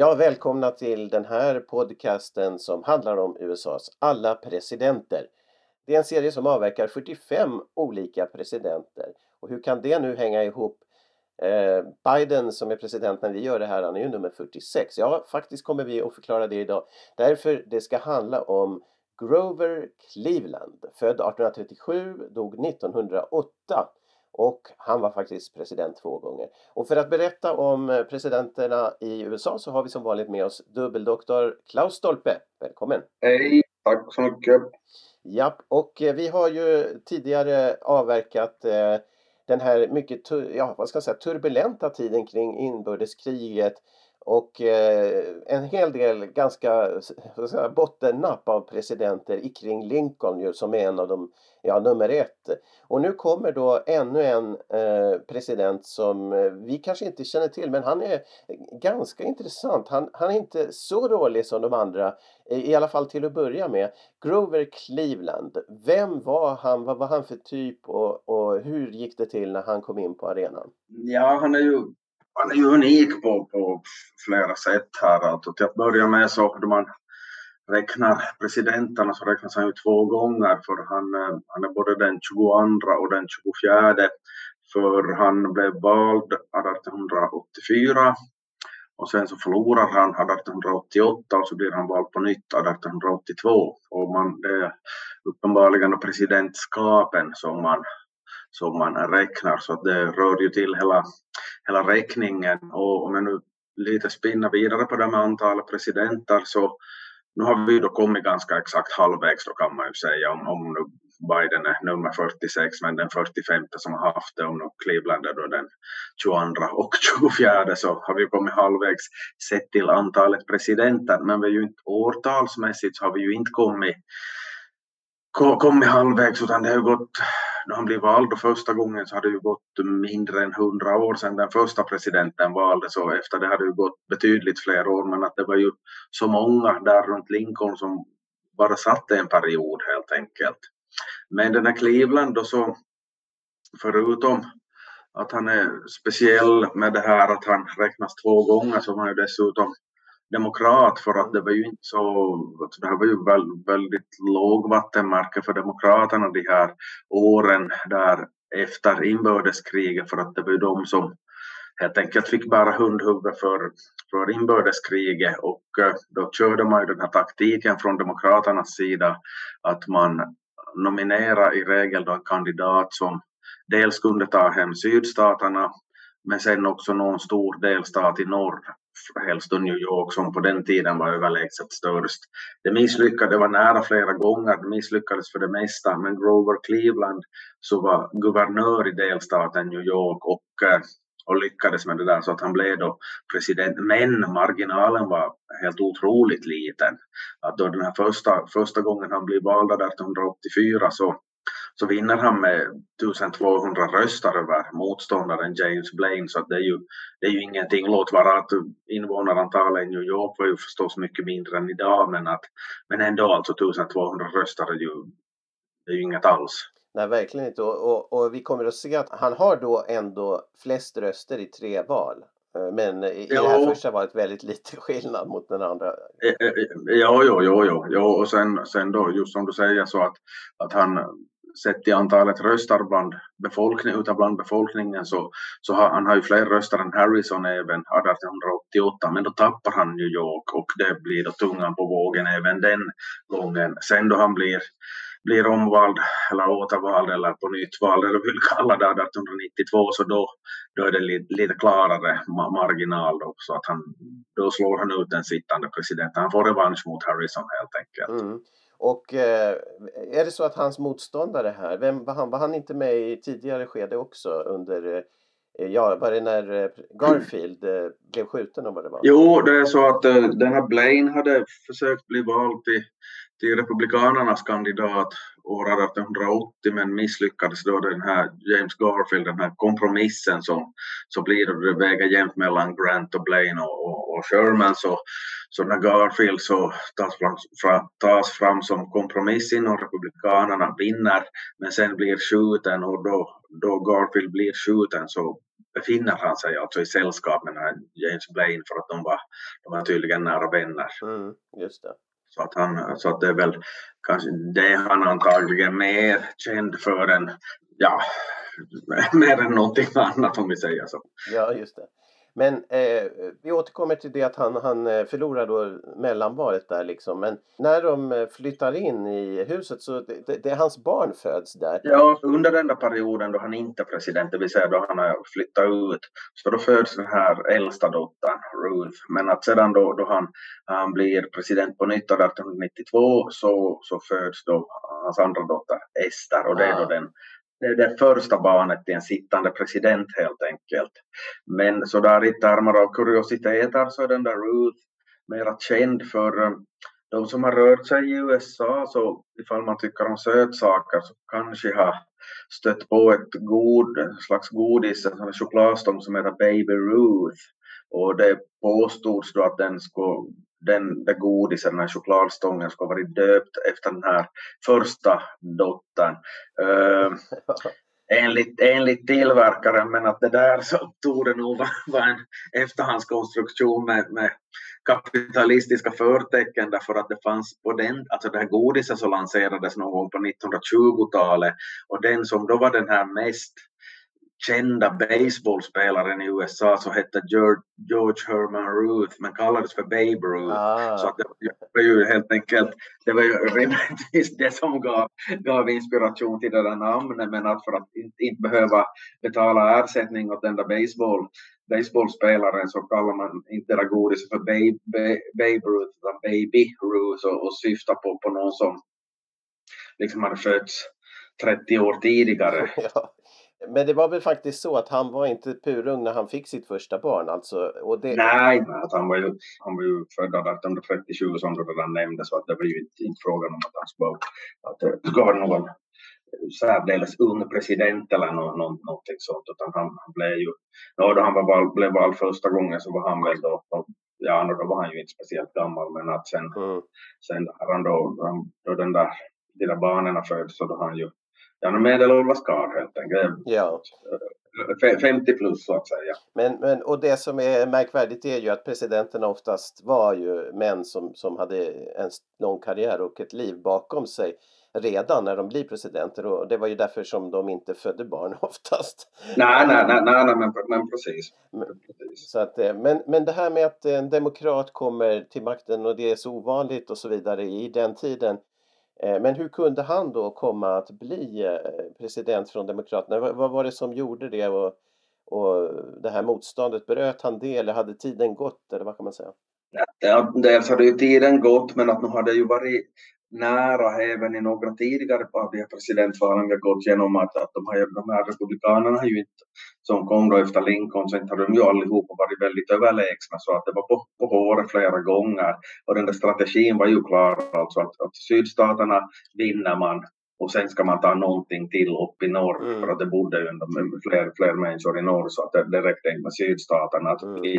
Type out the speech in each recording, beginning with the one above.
Ja, välkomna till den här podcasten som handlar om USAs alla presidenter. Det är en serie som avverkar 45 olika presidenter. Och hur kan det nu hänga ihop? Eh, Biden som är president när vi gör det här, han är ju nummer 46. Ja, faktiskt kommer vi att förklara det idag. Därför det ska handla om Grover Cleveland, född 1837, dog 1908 och han var faktiskt president två gånger. Och för att berätta om eh, presidenterna i USA så har vi som vanligt med oss dubbeldoktor Klaus Stolpe. Välkommen! Hej, tack så mycket. Japp, och eh, vi har ju tidigare avverkat eh, den här mycket ja, vad ska jag säga, turbulenta tiden kring inbördeskriget och eh, en hel del ganska säga, bottennapp av presidenter i kring Lincoln ju, som är en av de, ja nummer ett. Och nu kommer då ännu en eh, president som eh, vi kanske inte känner till men han är ganska intressant. Han, han är inte så dålig som de andra, i, i alla fall till att börja med. Grover Cleveland, vem var han? Vad var han för typ och, och hur gick det till när han kom in på arenan? Ja, han är ju, han är ju unik på, på flera sätt här. Alltså, till att börja med så då man räknar presidenterna så räknas han ju två gånger. För han, eh, han är både den 22 och den 24 för han blev vald 1884 och sen så förlorar han 1888 och så blir han vald på nytt 1882 och man, det är uppenbarligen presidentskapen som man som man räknar. Så att det rör ju till hela, hela räkningen. Och om jag nu lite spinner vidare på det med antalet presidenter så nu har vi ju då kommit ganska exakt halvvägs då kan man ju säga. Om, om nu Biden är nummer 46 men den 45 som har haft det om nu Cleveland är då den 22 och 24 så har vi kommit halvvägs sett till antalet presidenter. Men vi är ju inte årtalsmässigt så har vi ju inte kommit kommit halvvägs utan det har ju gått, när han blev vald och första gången så hade det ju gått mindre än hundra år sedan den första presidenten valdes och efter det hade det ju gått betydligt fler år men att det var ju så många där runt Lincoln som bara satt en period helt enkelt. Men den här Cleveland då så förutom att han är speciell med det här att han räknas två gånger så var han ju dessutom demokrat för att det var ju inte så, alltså det här var ju väl, väldigt lågvattenmärke för demokraterna de här åren där efter inbördeskriget för att det var ju de som helt enkelt fick bära hundhuvud för, för inbördeskriget. Och eh, då körde man ju den här taktiken från demokraternas sida att man nominera i regel då en kandidat som dels kunde ta hem sydstaterna men sen också någon stor delstat i norr, helst då New York som på den tiden var överlägset störst. Det misslyckades, det var nära flera gånger, det misslyckades för det mesta, men Grover Cleveland så var guvernör i delstaten New York och, eh, och lyckades med det där så att han blev då president. Men marginalen var helt otroligt liten. Att då den här första, första gången han blev vald 1884 så så vinner han med 1200 röster över motståndaren James Blaine så det är ju, det är ju ingenting. Låt vara att invånarantalet i New York var ju förstås mycket mindre än idag men, att, men ändå alltså 1200 röster är ju, det är ju inget alls. Nej, verkligen inte. Och, och, och vi kommer att se att han har då ändå flest röster i tre val. Eh, Men i i det här Ja. första valet väldigt lite skillnad mot den andra. Eh, eh, Ja, jo, jo, jo, jo. och sen, sen då just som du säger så att, att han sett i antalet röster bland befolkning, utav bland befolkningen så, så har han har ju fler röster än Harrison även 1888 men då tappar han New York och det blir då tungan på vågen även den gången. Sen då han blir blir omvald eller återvald eller på nytt vald eller vill kalla det 1892, så då, då är det lite, lite klarare marginal då, så att han, då slår han ut den sittande presidenten. Han får revansch mot Harrison helt enkelt. Mm. Och eh, är det så att hans motståndare här, vem var han? Var han inte med i tidigare skede också under eh, Ja, var det när eh, Garfield eh, blev skjuten och vad det var? Jo, det är så att eh, den här Blaine hade försökt bli vald till till Republikanernas kandidat år 1880 men misslyckades då den här James Garfield, den här kompromissen som som blir det väger jämnt mellan Grant och Blaine och, och, och Sherman så, så när Garfield så tas fram, fra, tas fram som kompromiss inom Republikanerna vinner men sen blir skjuten och då, då Garfield blir skjuten så befinner han sig alltså i sällskap med James Blaine för att de var, de var tydligen nära vänner. Mm, just det. Så att, han, så att det är väl kanske det han antagligen mer känd för än, ja, mer än någonting annat om vi säger så. Ja, just det. Men eh, vi återkommer till det att han, han eh, förlorar då mellanvalet där liksom. Men när de eh, flyttar in i huset så det, det, är hans barn föds där. Ja, under den där perioden då han inte är president, det vill säga då han har flyttat ut, så då föds den här äldsta dottern, Ruth. Men att sedan då, då han, han blir president på nytt 1892 så, så föds då hans andra dotter Ester och det är då ah. den det är det första barnet till en sittande president helt enkelt. Men så där i termer av kuriositeter så är den där Ruth mera känd för eh, de som har rört sig i USA så ifall man tycker om sötsaker så kanske har stött på ett god, slags godis, en chokladstång som heter Baby Ruth. Och det påstods då att den skulle den där godisen, den här chokladstången, ska ha varit döpt efter den här första dottern. Uh, enligt, enligt tillverkaren, men att det där så tog det nog vara en efterhandskonstruktion med, med kapitalistiska förtecken därför att det fanns på den, alltså det här godiset så lanserades någon gång på 1920-talet och den som då var den här mest kända baseballspelaren i USA som hette George Herman Ruth men kallades för Babe Ruth. Ah. Så det var ju helt enkelt, det var ju rimligtvis det som gav, gav inspiration till det där namnet men att för att inte, inte behöva betala ersättning åt den där baseball baseballspelaren så kallar man inte det godiset för Babe, Babe Ruth utan Baby Ruth och, och syftar på, på någon som liksom hade fötts 30 år tidigare. ja. Men det var väl faktiskt så att han var inte purung när han fick sitt första barn alltså? Och det... Nej, han var ju, han var ju född 1837 som du redan nämnde så att det var ju inte, frågan om att han skulle, att det skulle vara någon särdeles ung president eller no, no, någonting sånt utan han, han blev ju, no, då han var val, blev vald första gången så var han väl då, då ja då var han ju inte speciellt gammal men att sen, mm. sen han då, då den där, de där barnen föddes så då han ju ja, medelålders karl helt enkelt. Ja. 50 plus så att säga. Men, men, och det som är märkvärdigt är ju att presidenterna oftast var ju män som, som hade en lång karriär och ett liv bakom sig redan när de blir presidenter och det var ju därför som de inte födde barn oftast. Nej, nej, nej, nej, nej men, men precis. Men, så att, eh, men, men det här med att en demokrat kommer till makten och det är så ovanligt och så vidare i den tiden Eh, men hur kunde han då komma att bli eh, president från Demokraterna? Vad var det som gjorde det och, och det här motståndet? Bröt han det eller hade tiden gått? Eller vad kan man säga? Ja, dels alltså, hade ju tiden gått men att nu hade ju varit nära även i några tidigare av de här presidentvalen har gått igenom att, att de, här, de här republikanerna har ju inte, som kom då efter Lincoln, så inte har de ju allihopa varit väldigt överlägsna. Så att det var på, på håret flera gånger. Och den där strategin var ju klar alltså att, att sydstaterna vinner man och sen ska man ta någonting till upp i norr mm. för att det bodde ju fler, fler människor i norr så att det, det räckte inte med sydstaterna. Att mm. vi,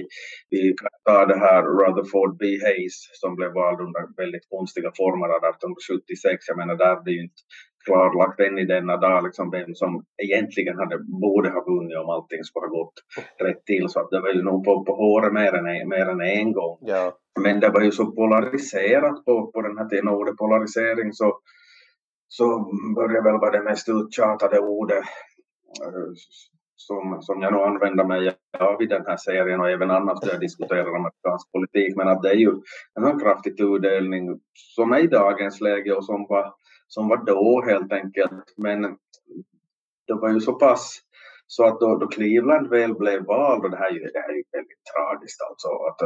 vi tar det här Rutherford B. Hayes som blev vald under väldigt konstiga former 1876. Jag menar där är det ju inte klarlagt än i denna dag liksom vem som egentligen hade, borde ha vunnit om allting skulle ha gått rätt till. Så att det var ju nog på, på håret mer än, mer än en gång. Ja. Men det var ju så polariserat på, på den här tiden och polarisering så så börjar väl vara det mest uttjatade ordet eh, som, som jag nog använder mig av i den här serien och även annars när jag diskuterar amerikansk politik. Men att det är ju en sån kraftig tudelning som är i dagens läge och som var, som var då helt enkelt. Men det var ju så pass så att då, då Cleveland väl blev vald, och det här är ju, det här är ju väldigt tragiskt alltså, att,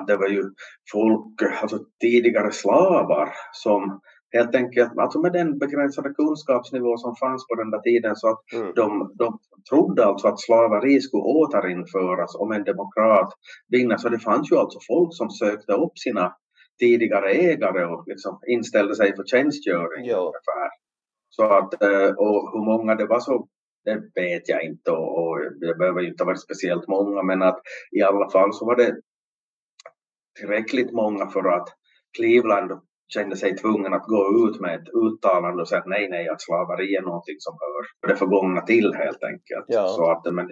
att det var ju folk, alltså tidigare slavar som helt enkelt, alltså med den begränsade kunskapsnivå som fanns på den där tiden så att mm. de, de trodde alltså att slaveri skulle återinföras om en demokrat vinner. Så det fanns ju alltså folk som sökte upp sina tidigare ägare och liksom inställde sig för tjänstgöring. Ungefär. Så att, eh, och hur många det var så det vet jag inte och, och det behöver ju inte vara speciellt många men att i alla fall så var det tillräckligt många för att Cleveland kände sig tvungen att gå ut med ett uttalande och säga att nej, nej, att slaveri är någonting som hör det förgångna till helt enkelt. Ja. Så att, men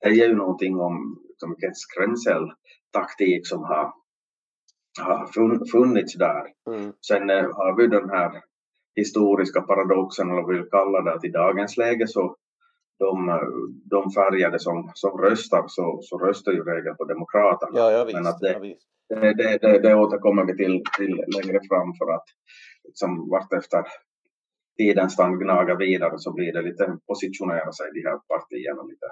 det är ju någonting om liksom, vilken skrämseltaktik som har, har funnits där. Mm. Sen eh, har vi den här historiska paradoxen, eller vad vi vill kalla det, att i dagens läge så de, de färgade som, som röstar så, så röstar ju regel på Demokraterna. Ja, ja, visst, Men att det, ja, visst det, det, det, det återkommer vi till, till längre fram för att liksom vartefter tiden stann gnaga vidare så blir det lite positionera sig de här partierna lite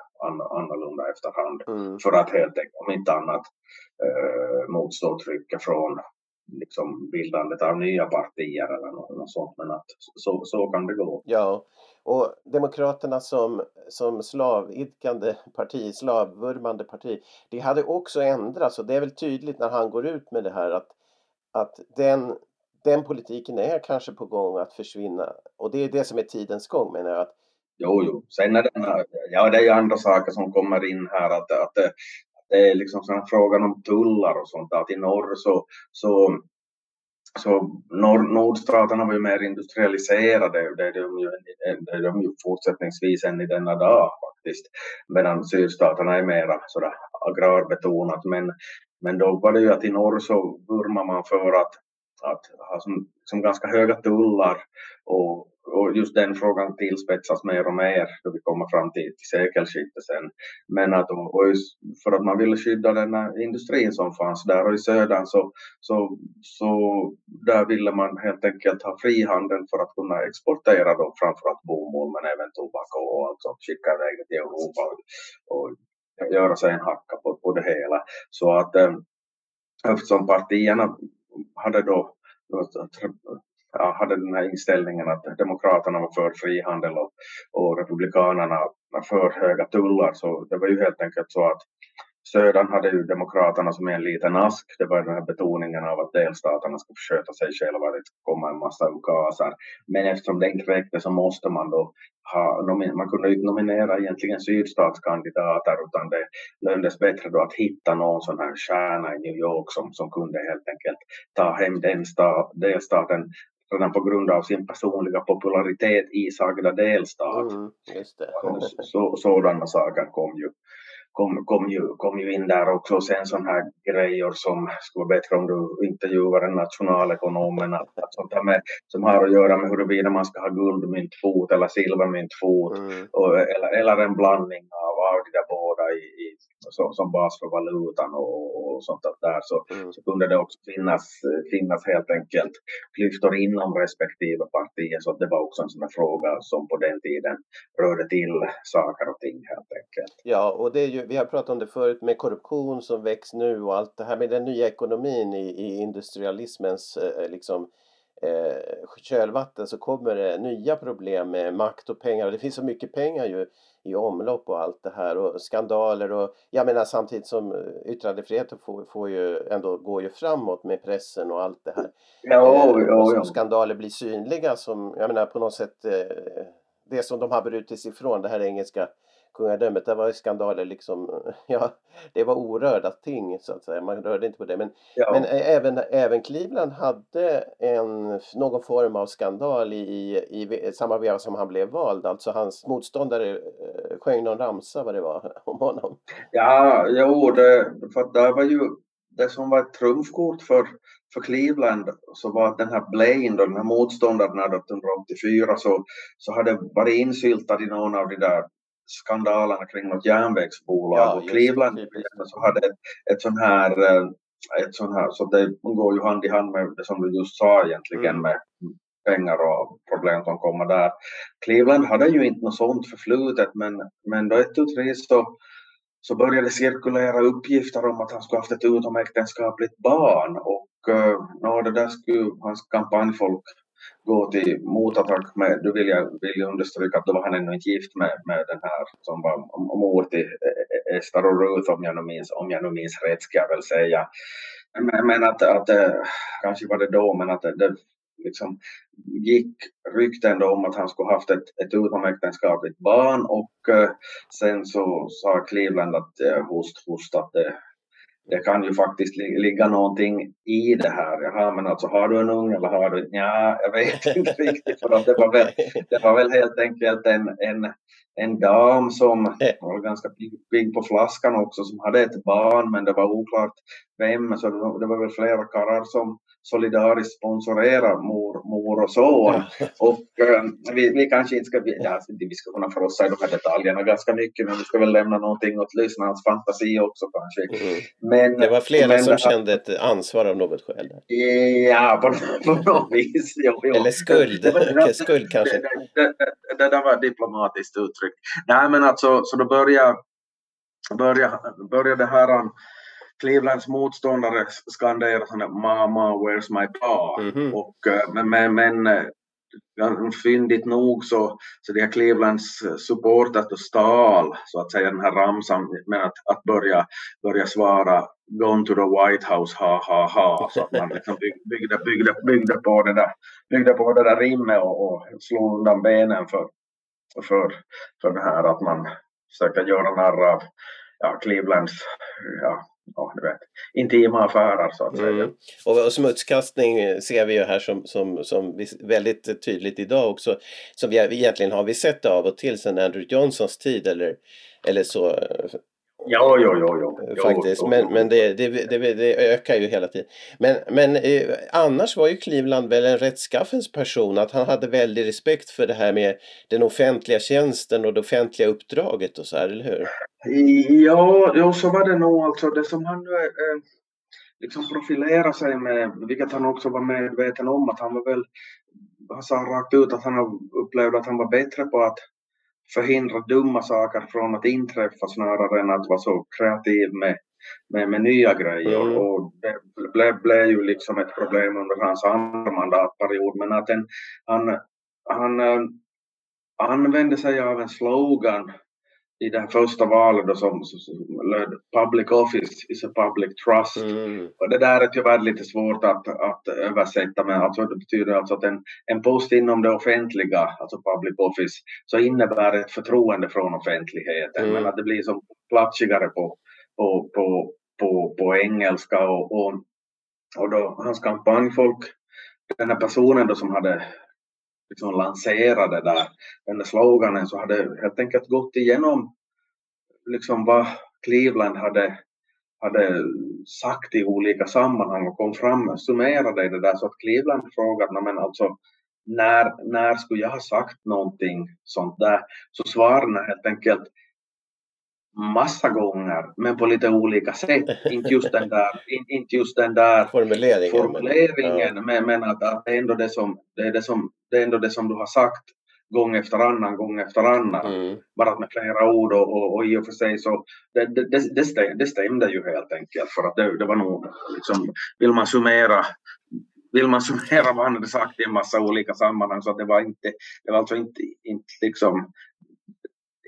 annorlunda efterhand mm. för att helt enkelt om inte annat eh, motstå trycket från liksom bildandet av nya partier eller något, något sånt men att så, så kan det gå. Ja, och Demokraterna som, som slavidkande parti, slavvurmande parti, det hade också ändrats och det är väl tydligt när han går ut med det här att, att den, den politiken är kanske på gång att försvinna. Och det är det som är tidens gång menar jag. Att, Jo, jo. Sen är det, ja, det är ju andra saker som kommer in här. Att, att, det, det är liksom frågan om tullar och sånt. Att i norr så, så så nord, nordstaterna var ju mer industrialiserade och det är de ju, det är de ju fortsättningsvis än i denna dag faktiskt. Medan sydstaterna är mera sådär agrarbetonat. Men, men då var det ju att i norr så vurmar man för att, att ha som, som ganska höga tullar och och just den frågan tillspetsas mer och mer då vi kommer fram till, till sekelskiftet sen. Men att, och för att man ville skydda den industrin som fanns där och i södern så, så, så där ville man helt enkelt ha frihandel för att kunna exportera då framförallt bomull men även tobak och allt sånt, skicka iväg det till Europa och, och göra sig en hacka på, på det hela. Så att eh, eftersom partierna hade då ja, hade den här inställningen att Demokraterna var för frihandel och, och Republikanerna var för höga tullar. Så det var ju helt enkelt så att Södern hade ju Demokraterna som en liten ask. Det var den här betoningen av att delstaterna ska sköta sig själva, det kommer komma en massa ukaser. Men eftersom den räckte så måste man då ha, man kunde inte nominera egentligen sydstatskandidater utan det löndes bättre då att hitta någon sån här stjärna i New York som, som kunde helt enkelt ta hem den stat, delstaten redan på grund av sin personliga popularitet i sagda delstat. Mm, så, sådana saker kom ju, kom, kom, ju, kom ju in där också. Sen sådana här grejer som skulle vara bättre om du intervjuar en nationalekonom att, att sånt här med, som har att göra med huruvida man ska ha guldmyntfot eller silvermyntfot mm. och, eller, eller en blandning av, av de där båda i, i som, som bas för valutan och, och sånt där så, mm. så kunde det också finnas, finnas helt enkelt klyftor inom respektive partier så det var också en sån här fråga som på den tiden rörde till saker och ting helt enkelt. Ja, och det är ju, vi har pratat om det förut med korruption som väcks nu och allt det här med den nya ekonomin i, i industrialismens eh, liksom eh, kölvatten så kommer det nya problem med makt och pengar. Det finns så mycket pengar ju i omlopp och allt det här och skandaler och jag menar samtidigt som eh, yttrandefriheten får, får ju ändå går ju framåt med pressen och allt det här. Ja, eh, ja, ja. Skandaler blir synliga som jag menar på något sätt eh, det som de har brutits ifrån det här engelska kungadömet, där var skandaler liksom, ja, det var orörda ting så att säga, man rörde inte på det. Men, ja. men även, även Cleveland hade en, någon form av skandal i, i, i samma veva som han blev vald, alltså hans motståndare eh, sjöng någon ramsa vad det var om honom. Ja, jo, det, för det var ju det som var ett trumfkort för för Cleveland så var att den här Blaine, då, den här motståndaren 1984, så, så hade varit insyltad i någon av de där skandalerna kring något järnvägsbolag Ja, och Cleveland det, så hade ett, ett sån här eh, ett sån här, så det går ju hand i hand med det som du just sa egentligen Mm. med pengar och problem som kommer där. Cleveland hade ju inte något sånt förflutet men, men då ett tu tre så, så började cirkulera uppgifter om att han skulle haft ett utomäktenskapligt barn och uh, no, det där skulle hans kampanjfolk gå till motattack med. Du vill jag, vill understryka att då var han ännu inte gift med, med den här som var mor till eh, Esther och Ruth om jag nu minns, om jag nu minns rätt ska jag väl säga. Men, men att, att kanske var det då men att det, det liksom gick rykten då om att han skulle haft ett, ett utomäktenskapligt barn och sen så sa Cleveland att host, host att det, det kan ju faktiskt li- ligga någonting i det här. Jaha, men alltså har du en ung eller har du Ja, jag vet inte riktigt för att det var väl, det var väl helt enkelt en, en, en dam som var ganska pigg på flaskan också som hade ett barn men det var oklart vem så det var, det var väl flera karlar som solidariskt sponsorerar mor, mor och son. Och eh, vi, vi kanske inte ska, ja, vi ska kunna frossa i de här detaljerna ganska mycket men vi ska väl lämna någonting åt lyssnarens fantasi också kanske. Mm. Men, Det var flera men som det- kände ett ansvar av något skäl. Ja, på, på något vis. Jo, jo. Eller skuld. Det, det, skuld kanske. det, det, det, det där var diplomatiskt uttryck. Nej, men alltså, så då började, började, började här um, Clevelands motståndare skandera sådana Mama, where's my pa? Mhm. Och, eh, men, men, men eh, fyndigt nog så, så de här Clevelands eh, supporters då stal så att säga den här ramsan med att, att börja, börja svara Gone to the White House, ha ha ha. Så att man liksom byggde, byggde, byggde, på det där, byggde på det där rimmet och, och slog undan benen för, för, för det här att man försöker göra narr av ja, Clevelands ja, ja, du vet, intima affärer så att säga. Mm. Och, och smutskastning ser vi ju här som, som, som vi, väldigt tydligt idag också. Som vi egentligen har vi sett av och till sedan Andrew Johnsons tid eller, eller så eh, eh, Jo, jo, jo, jo. jo faktiskt. Men, men det, det, det, det ökar ju hela tiden. Men, men eh, annars var ju Cleveland väl en rättskaffens person. Att han hade väldigt respekt för det här med den offentliga tjänsten och det offentliga uppdraget och så här, eller hur? Ja, jo, så var det nog alltså det som han nu eh, liksom profilerade sig med, vilket han också var medveten om att han var väl, han sa rakt ut att han upplevde att han var bättre på att förhindra dumma saker från att inträffa snarare än att vara så kreativ med, med, med nya grejer. Mm. Och det blev, blev ju liksom ett problem under hans andra mandatperiod. Men att en, han, han eh, använde sig av en slogan i det här första valet då som, som, som löd Public office is a public trust. Mm. Och det där är tyvärr lite svårt att, att översätta men alltså det betyder alltså att en, en post inom det offentliga, alltså public office, så innebär ett förtroende från offentligheten. Mm. Men att det blir som platsigare på, på, på, på, på engelska och, och, och då hans kampanjfolk, den här personen då som hade liksom lanserat det där, den där sloganen så hade helt enkelt gått igenom liksom vad Cleveland hade, hade sagt i olika sammanhang och kom fram, summerade i det där så att Cleveland frågade, "Nå, men alltså när, när skulle jag ha sagt någonting sånt där? Så svarade han helt enkelt massa gånger, men på lite olika sätt. inte just den där, in, inte just den där Formuleringen. men- formuleringen, men, men att, att det, är ändå det, som, det, är det, som, det är ändå det som du har sagt gång efter annan, gång efter annan. Mm. Bara med flera ord och, och, och i och för sig så det, det, det, det, stämde, det stämde ju helt enkelt för att det, det var nog liksom, vill man summera vill man summera vad han hade sagt i en massa olika sammanhang så att det var inte, det var alltså inte, inte liksom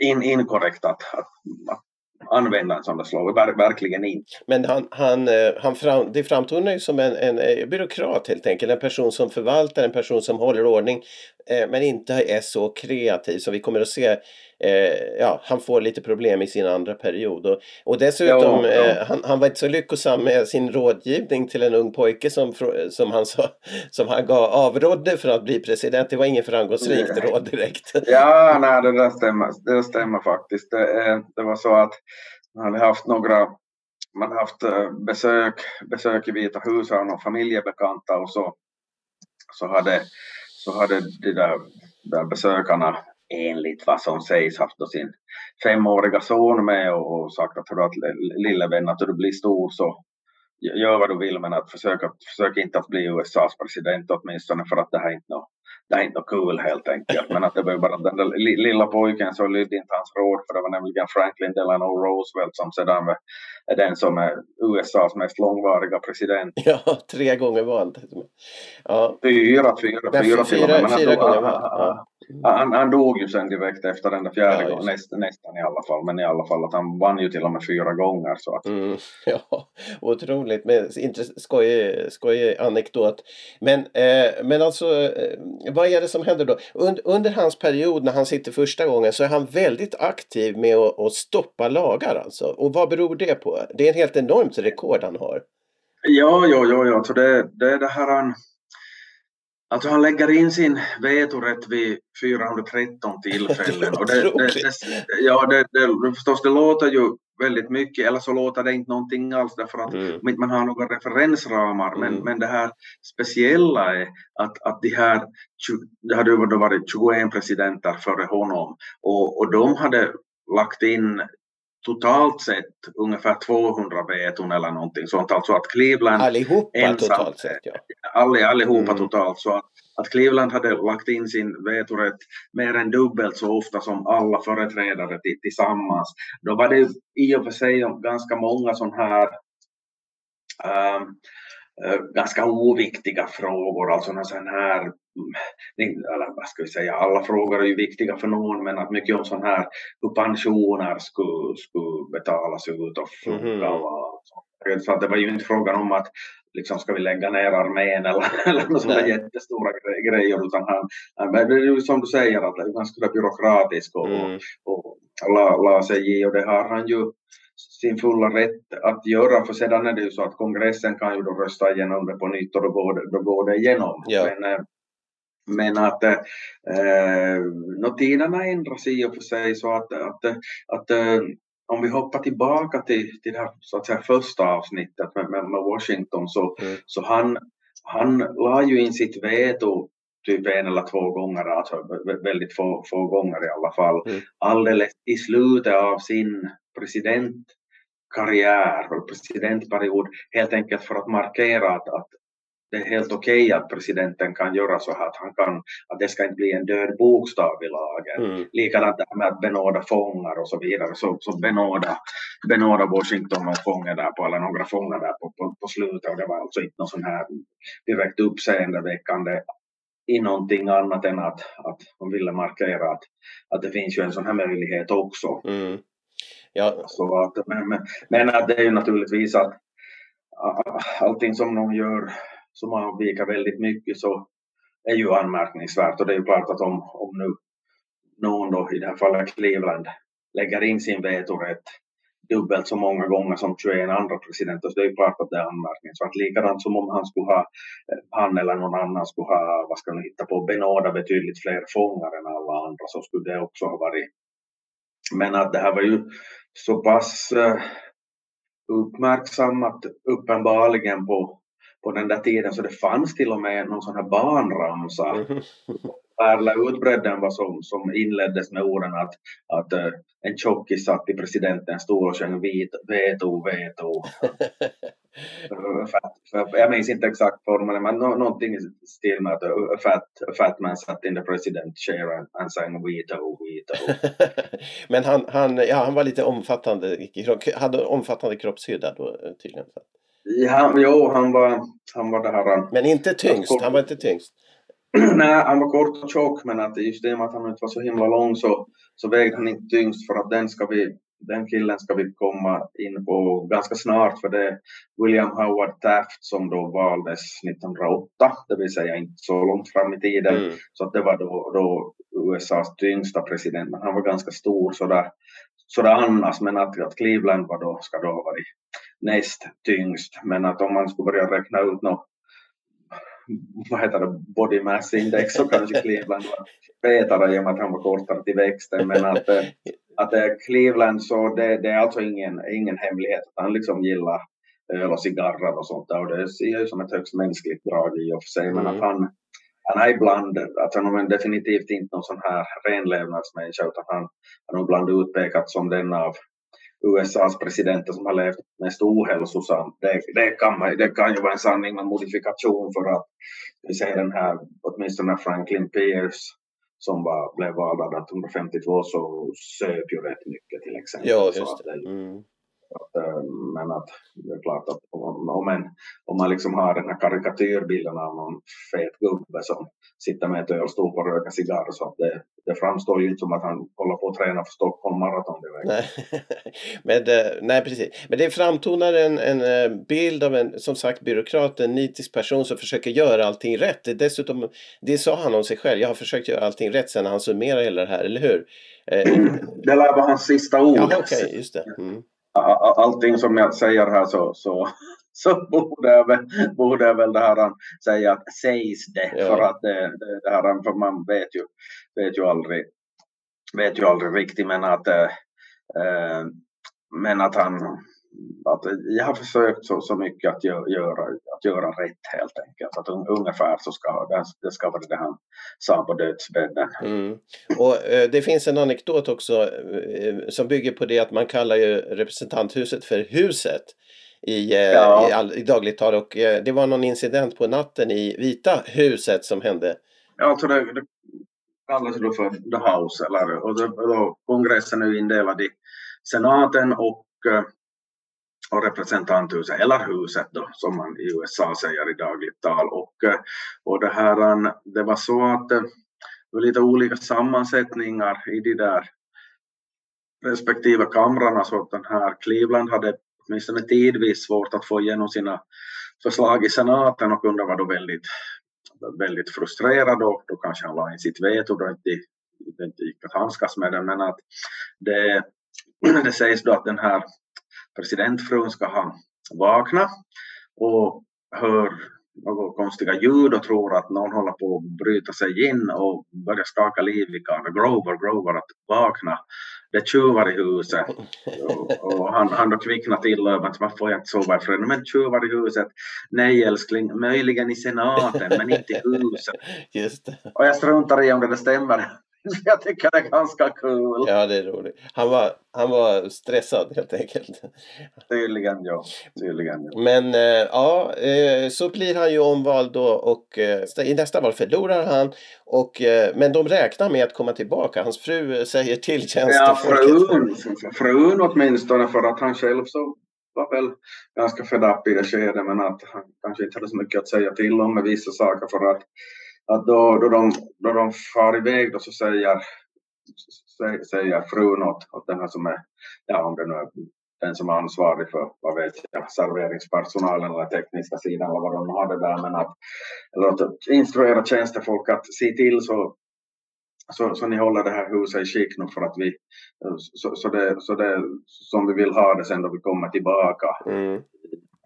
in, inkorrekt att, att, att använda en sån där slogan, Ver, verkligen inte. Men han, han, eh, han fram, det framtonar ju som en, en byråkrat helt enkelt. En person som förvaltar, en person som håller ordning. Eh, men inte är så kreativ som vi kommer att se. Eh, ja, han får lite problem i sin andra period. Och, och dessutom, Ja, ja. Eh, han, han var inte så lyckosam med sin rådgivning till en ung pojke som, som han, sa, som han gav, avrådde från att bli president. Det var ingen framgångsrikt Nej. råd direkt. Ja, nej, det där stämmer, det stämmer faktiskt. Det, det var så att man hade haft några man har haft besök, besök i Vita huset av några familjebekanta och så, så hade, så hade de där, där besökarna enligt vad som sägs haft då sin femåriga son med och, och sagt att, att lille vän att du blir stor så gör vad du vill men att försöka, försök inte att bli USAs president åtminstone för att det här är inte något det är inte kul helt enkelt. Men att det var bara den där lilla pojken som lydde inte hans råd för det var nämligen Franklin Delano Roosevelt som sedan är den som är USAs mest långvariga president. Ja, tre gånger vald. Ja. Fyra, fyra, fyra, fyra till och med. Fyra gånger vald. Ja. Han, han dog ju sen direkt efter den där fjärde ja, gången, näst, nästan i alla fall, men i alla fall att han vann ju till och med fyra gånger. Så att... Mm, ja, otroligt, men skojig, skojig anekdot. Men, eh, men alltså, eh, vad är det som händer då? Und, under hans period när han sitter första gången så är han väldigt aktiv med att, att stoppa lagar alltså. Och vad beror det på? Det är en helt enormt rekord han har. Ja, ja, ja, ja. Så det, det är det här han Alltså han lägger in sin vetorätt vid 413 tillfällen. Och det, det, det, ja, det, det, förstås, det låter ju väldigt mycket, eller så låter det inte någonting alls därför att mm. man har några referensramar. Mm. Men, men det här speciella är att, att de här, det hade ju varit 21 presidenter före honom och, och de hade lagt in totalt sett ungefär 200 veton eller någonting sånt. Alltså att Cleveland Allihopa ensam, totalt sett ja. All, allihopa mm. totalt. Så att, att Cleveland hade lagt in sin vetorätt mer än dubbelt så ofta som alla företrädare tillsammans. Då var det i och för sig ganska många sådana här Eh, ganska oviktiga frågor, alltså någon sån här, mm, eller vad ska vi säga, alla frågor är ju viktiga för någon, men att mycket om sån här hur pensioner skulle, skulle betalas ut och funka mm. och så. det var ju inte frågan om att liksom ska vi lägga ner armén eller, eller några sådana jättestora grejer utan han, han det är ju som du säger att det är ganska byråkratisk och, mm. och, och la, la sig i och det har han ju sin fulla rätt att göra, för sedan är det ju så att kongressen kan ju då rösta igenom det på nytt och då går det, då går det igenom. Ja. Men, eh, men att eh, no, tiderna ändras i och för sig så att, att, att eh, om vi hoppar tillbaka till, till det här så att säga, första avsnittet med, med, med Washington så, mm. så han, han la ju in sitt veto typ en eller två gånger, alltså väldigt få, få gånger i alla fall, mm. alldeles i slutet av sin presidentkarriär, presidentperiod, helt enkelt för att markera att, att det är helt okej okay att presidenten kan göra så här, att, han kan, att det ska inte bli en död bokstav i lagen. Mm. Likadant det här med att benåda fångar och så vidare, så, så benåda, benåda Washington och fångar där på, eller några fångar där på, på, på slutet och det var alltså inte någon sån här direkt uppseendeväckande i någonting annat än att, att man ville markera att, att det finns ju en sån här möjlighet också. Mm. Ja. Så att, men, men, men att det är ju naturligtvis att allting som någon gör som avviker väldigt mycket så är ju anmärkningsvärt och det är ju klart att om, om nu någon då i det här fallet Cleveland lägger in sin vetorätt dubbelt så många gånger som 21 andra presidenter. Så det är ju klart att det är anmärkningsvärt. Likadant som om han skulle ha, eh, han eller någon annan skulle ha, vad ska man hitta på, benåda betydligt fler fångar än alla andra så skulle det också ha varit. Men att det här var ju så pass eh, uppmärksammat uppenbarligen på, på den där tiden så det fanns till och med någon sån här barnramsa. Erla utbredden var som, som inleddes med orden att, att uh, en tjockis satt i presidentens stol och sjöng veto, veto. fat, jag minns inte exakt formen, men någonting i stil med att a fat, a fat man sat in the president chair and, and sang veto, veto. men han, han, ja, han var lite omfattande, hade omfattande kroppshydda då tydligen. Ja, jo, han var, han var det här. Men inte tyngst, han var inte tyngst. Nej, han var kort och tjock men att just det med att han inte var så himla lång så, så vägde han inte tyngst för att den, ska vi, den killen ska vi komma in på ganska snart för det är William Howard Taft som då valdes 1908, det vill säga inte så långt fram i tiden. Mm. Så att det var då, då USAs tyngsta president, men han var ganska stor sådär, sådär annars, men att, att Cleveland var då, ska då ha varit näst tyngst. Men att om man skulle börja räkna ut något vad heter det, body mass index så kanske Cleveland var fetare i och med att han var kortare till växten. Men att, eh, att eh, Cleveland så det, det är alltså ingen, ingen hemlighet att han liksom gillar öl och cigarrer och sånt där och det ser ju som ett högst mänskligt drag i och för sig men Mm. att han, han är ibland, att han är definitivt inte någon sån här renlevnadsmänniska utan han, han är ibland utpekat som den av USAs presidenter som har levt mest ohälsosamt. Det, det, kan man, det kan ju vara en sanning med modifikation för att vi ser den här, åtminstone Franklin Pierce som var, blev vald 1852 så söp ju rätt mycket till exempel. Ja, just det. Mm. Att, eh, men att det är klart att om, en, om man liksom har den här karikatyrbilden av någon fet gubbe som sitter med ett ölstol och röker cigarr så att det, det framstår ju inte som att han håller på att träna för Stockholm Marathon direkt. Nej. Men, det, nej, precis. Men det framtonar en, en eh, bild av en, som sagt, byråkrat, en nitisk person som försöker göra allting rätt. Det, dessutom, det sa han om sig själv. Jag har försökt göra allting rätt sen han summerar hela det här, eller hur? Eh, Det lär vara hans sista ord. ja, okej, just det. Mm. Allting som jag säger här så, så, så borde, jag väl, borde jag väl det här säga att sägs det. Ja. För att det, det, det här, för man vet ju, vet ju aldrig, vet ju aldrig riktigt men att, eh, men att han, att jag har försökt så, så mycket att gö- göra, att göra rätt helt enkelt. Att un, ungefär så ska det, ska vara det han sa på dödsbädden. Mm. Och eh, det finns en anekdot också eh, som bygger på det att man kallar ju representanthuset för huset i, eh, Ja. i, all, i dagligt tal och det var någon incident på natten i Vita huset som hände. Ja, Alltså det, det kallas då för the house. Eller, och det, då, kongressen är indelad i senaten och, eh, och representanthuset, eller huset då, som man i USA säger i dagligt tal. Och, eh, och det, här, eh, det var så att eh, det var lite olika sammansättningar i de där respektive kamrarna så att den här Cleveland hade åtminstone tidvis svårt att få igenom sina förslag i senaten och kunde vara då väldigt väldigt frustrerad och då kanske han la in sitt veto då inte, det inte gick att handskas med det men att det, det sägs då att den här presidentfrun ska ha vaknat och hör några konstiga ljud och tror att någon håller på att bryta sig in och börjar skaka liv i karln. Grover, Grover att vakna. Det är tjuvar i huset. Och, och han, han då kvicknar till att man får inte sova i fred. Men tjuvar i huset. Nej älskling, möjligen i senaten men inte i huset. Just det. Och jag struntar i om det stämmer. Jag tycker det är ganska kul. Ja, det är roligt. Han var, han var stressad helt enkelt. Tydligen ja. Tydligen ja. Men eh, ja, eh, så blir han ju omvald då och eh, i nästa val förlorar han. Och, eh, men de räknar med att komma tillbaka. Hans fru säger till Ja, tjänstefolket. frun, frun åtminstone för att han själv så var väl ganska fed up i det skedet men att han kanske inte hade så mycket att säga till om med vissa saker för att, att då, då, de, då de far iväg då så säger, sä- säger frun åt, åt den här som är, ja om det nu är den som är ansvarig för, vad vet jag, serveringspersonalen eller tekniska sidan eller vad de har det där men att, eller att instruera tjänstefolk att se till så så, så ni håller det här huset i skick nu för att vi, så, så, det, så det som vi vill ha det sen då vi kommer tillbaka. Mm.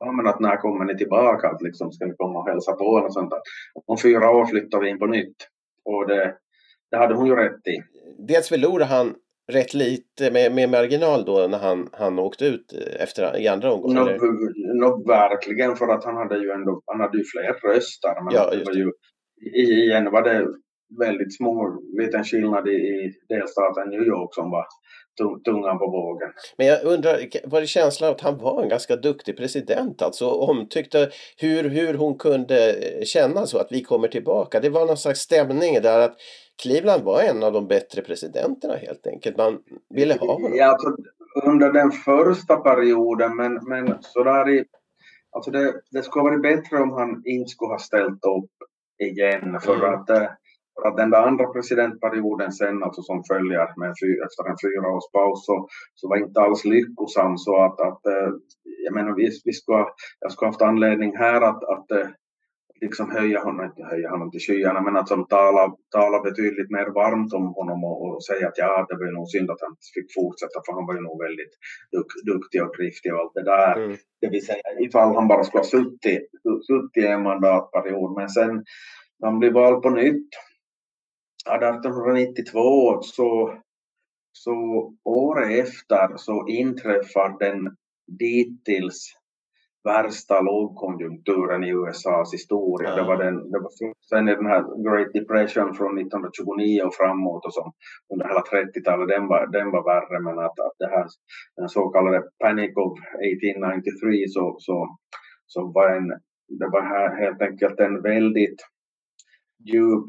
Ja men att när kommer ni tillbaka? Att liksom ska ni komma och hälsa på och sånt där. Om fyra år flyttar vi in på nytt. Och det, det hade hon ju rätt i. Dels förlorar han rätt lite med, med marginal då när han, han åkte ut efter, i andra omgången. Eller? nå, verkligen för att han hade ju ändå, han hade ju fler röster. Men Ja, det var ju, i- igen var det väldigt små, liten skillnad i, i delstaten New York som var tung, tungan på vågen. Men jag undrar, var det känslan att han var en ganska duktig president? Alltså omtyckte hur, hur hon kunde eh, känna så att vi kommer tillbaka. Det var någon slags stämning där att Cleveland var en av de bättre presidenterna helt enkelt. Man ville ha honom. Ja, alltså, under den första perioden, men, men sådär i... Alltså det, det skulle ha varit bättre om han inte skulle ha ställt upp igen. För, Mm. att, eh, för att den där andra presidentperioden sen, alltså som följer med fy, efter en fyra års paus, så, så var inte alls lyckosam. Så att, att eh, jag menar, vi, vi skulle, jag skulle haft anledning här att, att eh, liksom höja honom, inte höja honom till skyarna, men att som tala, tala betydligt mer varmt om honom och, och säga att ja, det var ju nog synd att han fick fortsätta för han var ju nog väldigt duk, duktig och driftig och allt det där. Mm. Det vill säga ifall han bara skulle ha suttit, suttit en mandatperiod. Men sen när han blev vald på nytt 1892 så, så året efter så inträffar den dittills värsta lågkonjunkturen i USAs historia. Ja. Det var den, det var sen den här Great Depression från 1929 och framåt och som under hela 30-talet, den var, den var värre men att, att det här, den så kallade Panic of 1893 så, så, så var en, det var här helt enkelt en väldigt djup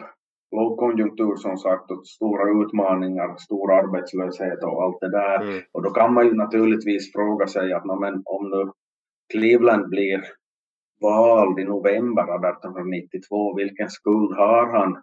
lågkonjunktur som sagt och stora utmaningar, stor arbetslöshet och allt det där. Mm. Och då kan man ju naturligtvis fråga sig att "Nå, men om nu Cleveland blir vald i november 1892, vilken skuld har han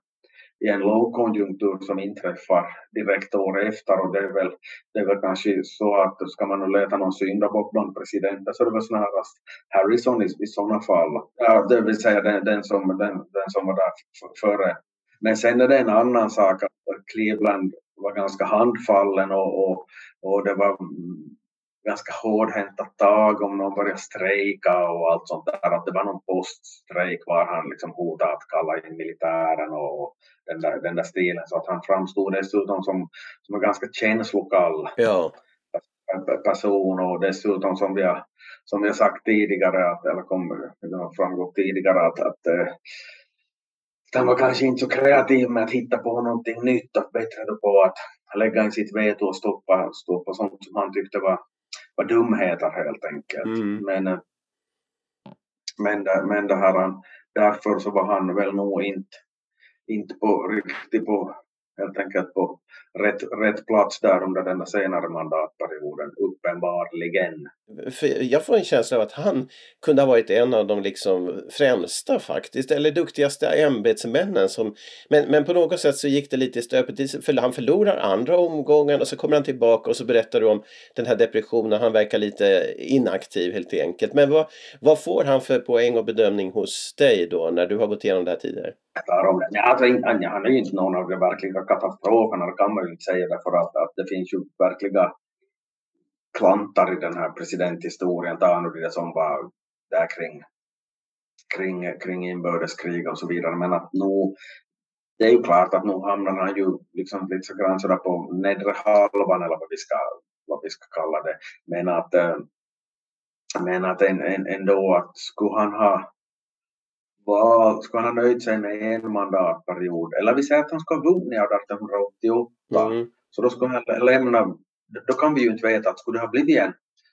i en lågkonjunktur som inträffar direkt år efter och det är väl, det är väl kanske så att ska man nu leta någon syndabock bland presidenter så är det väl snarast Harrison i, i sådana fall. Ja, det vill säga den, den, som, den, den som var där före. Men sen är det en annan sak att Cleveland var ganska handfallen och, och, och det var ganska hårdhänta tag om någon började strejka och allt sånt där. Att det var någon poststrejk var han liksom hotade att kalla in militären och, den, där, den där stilen. Så att han framstod dessutom som, som en ganska känslokall Ja, pe- person och dessutom som vi har, som har sagt tidigare, att, eller kom, framgått tidigare att, att han var kanske inte så kreativ med att hitta på någonting nytt, att bättre på att lägga in sitt veto och stoppa, stoppa sånt som han tyckte var, var dumheter helt enkelt. Mm. Men, men, det- men det här, därför så var han väl nog inte, inte på, riktigt på, helt enkelt på rätt, rätt plats där under den senare mandatperioden, uppenbarligen för jag får en känsla av att han kunde ha varit en av de liksom främsta faktiskt, eller duktigaste ämbetsmännen. Som, men, men på något sätt så gick det lite i stöpet, för han förlorar andra omgången och så kommer han tillbaka och så berättar du om den här depressionen, han verkar lite inaktiv helt enkelt. Men vad, vad får han för poäng och bedömning hos dig då, när du har gått igenom det här tidigare? Ja, alltså, han han är ju inte någon av de verkliga katastroferna, det kan man ju inte säga därför att, att det finns ju verkliga klantar i den här presidenthistorien. Ta nu det som var där kring, kring, kring inbördeskrig och så vidare. Men att nu, det är ju klart att nu hamnar han ju liksom lite så grann sådär på nedre halvan eller vad vi ska, vad vi ska kalla det. Men att, eh, men att en, en, ändå att skulle han ha val, skulle han ha nöjt sig med en mandatperiod, eller vi säger att han skulle ha vunnit 1888, Mm. så då skulle han lämna, då kan vi ju inte veta att skulle det ha blivit en,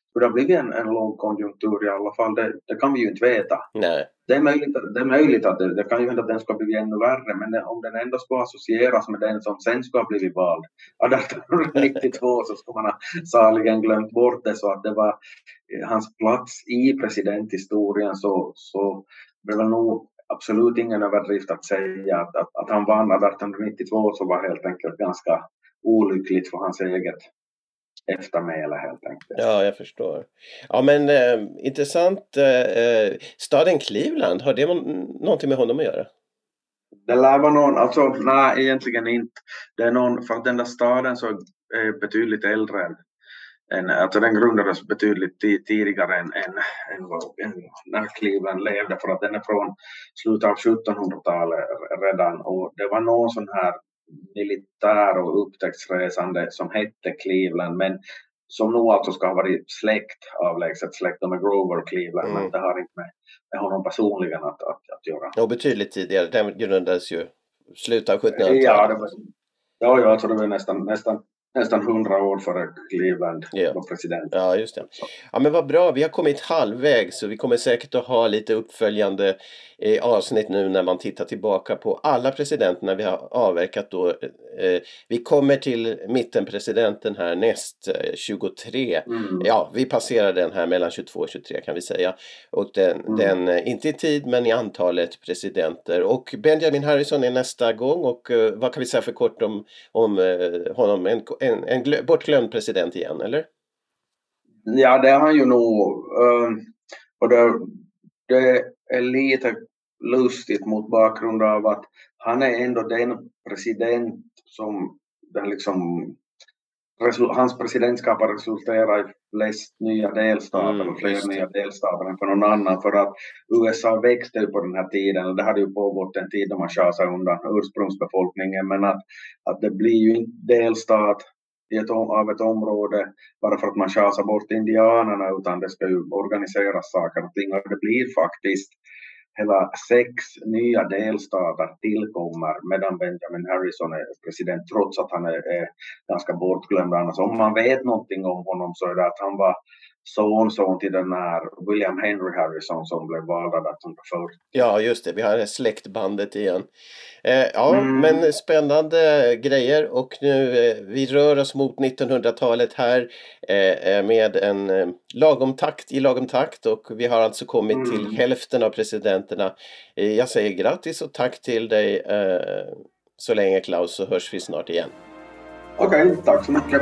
skulle det ha blivit en, en lågkonjunktur i alla fall, det, det kan vi ju inte veta. Nej. Det är möjligt, det är möjligt att det, det kan ju hända att den ska bli ännu värre, men det, om den ändå ska associeras med den som sen ska ha blivit vald 1892 så ska man ha saligen glömt bort det så att det var eh, hans plats i presidenthistorien så, så det var nog absolut ingen överdrift att säga att, att, att han vann 1892 så var helt enkelt ganska olyckligt för hans eget eftermäle helt enkelt. Ja, jag förstår. Ja, men eh, intressant. Eh, eh, staden Cleveland, har det någonting med honom att göra? Det lär vara någon, alltså nej egentligen inte. Det är någon, för att den där staden så är betydligt äldre än, än alltså den grundades betydligt ti- tidigare än, än, än, än när Cleveland levde för att den är från slutet av 1700-talet redan och det var någon sån här militär och upptäcktsresande som hette Cleveland men som nog alltså ska ha varit släkt, avlägset släkt med Grover Cleveland Mm. men det har inte med, med honom personligen att, att, att göra. Och betydligt tidigare. Den grundades ju slutet av 1700-talet. Ja, det var, ja, ja alltså det var nästan, nästan, nästan 100 år före Cleveland Ja. var president. Ja, just det. Ja, men vad bra. Vi har kommit halvvägs så vi kommer säkert att ha lite uppföljande eh, avsnitt nu när man tittar tillbaka på alla presidenterna vi har avverkat då. Eh, vi kommer till mittenpresidenten här näst eh, 23. Mm. Ja, vi passerar den här mellan 22 och 23 kan vi säga. Och den, Mm. den eh, inte i tid men i antalet presidenter. Och Benjamin Harrison är nästa gång och eh, vad kan vi säga för kort om, om eh, honom? En, en, en glö- bortglömd president igen, eller? Ja, det har han ju nog. ehm, och det, det är lite lustigt mot bakgrund av att han är ändå den president som den liksom hans presidentskap har resulterat i flest nya delstater Mm, och fler nya delstater än för någon annan för att USA växte ju på den här tiden och det hade ju pågått en tid då man schasade undan ursprungsbefolkningen men att, att det blir ju inte delstat i ett, av ett område bara för att man tjasar bort indianerna utan det ska ju organiseras saker och ting och det blir faktiskt hela sex nya delstater tillkommer medan Benjamin Harrison är president trots att han är, är ganska bortglömd annars. Om man vet någonting om honom så är det att han var sonson till den här William Henry Harrison som blev vald 1840. Ja, just det. Vi har det släktbandet igen. Eh, ja, Mm. men spännande grejer och nu eh, vi rör oss mot 1900-talet här eh, eh, med en eh, lagom takt i lagom takt och vi har alltså kommit Mm. till hälften av presidenterna. Eh, jag säger grattis och tack till dig så länge Klaus så hörs vi snart igen. Okej, tack så mycket.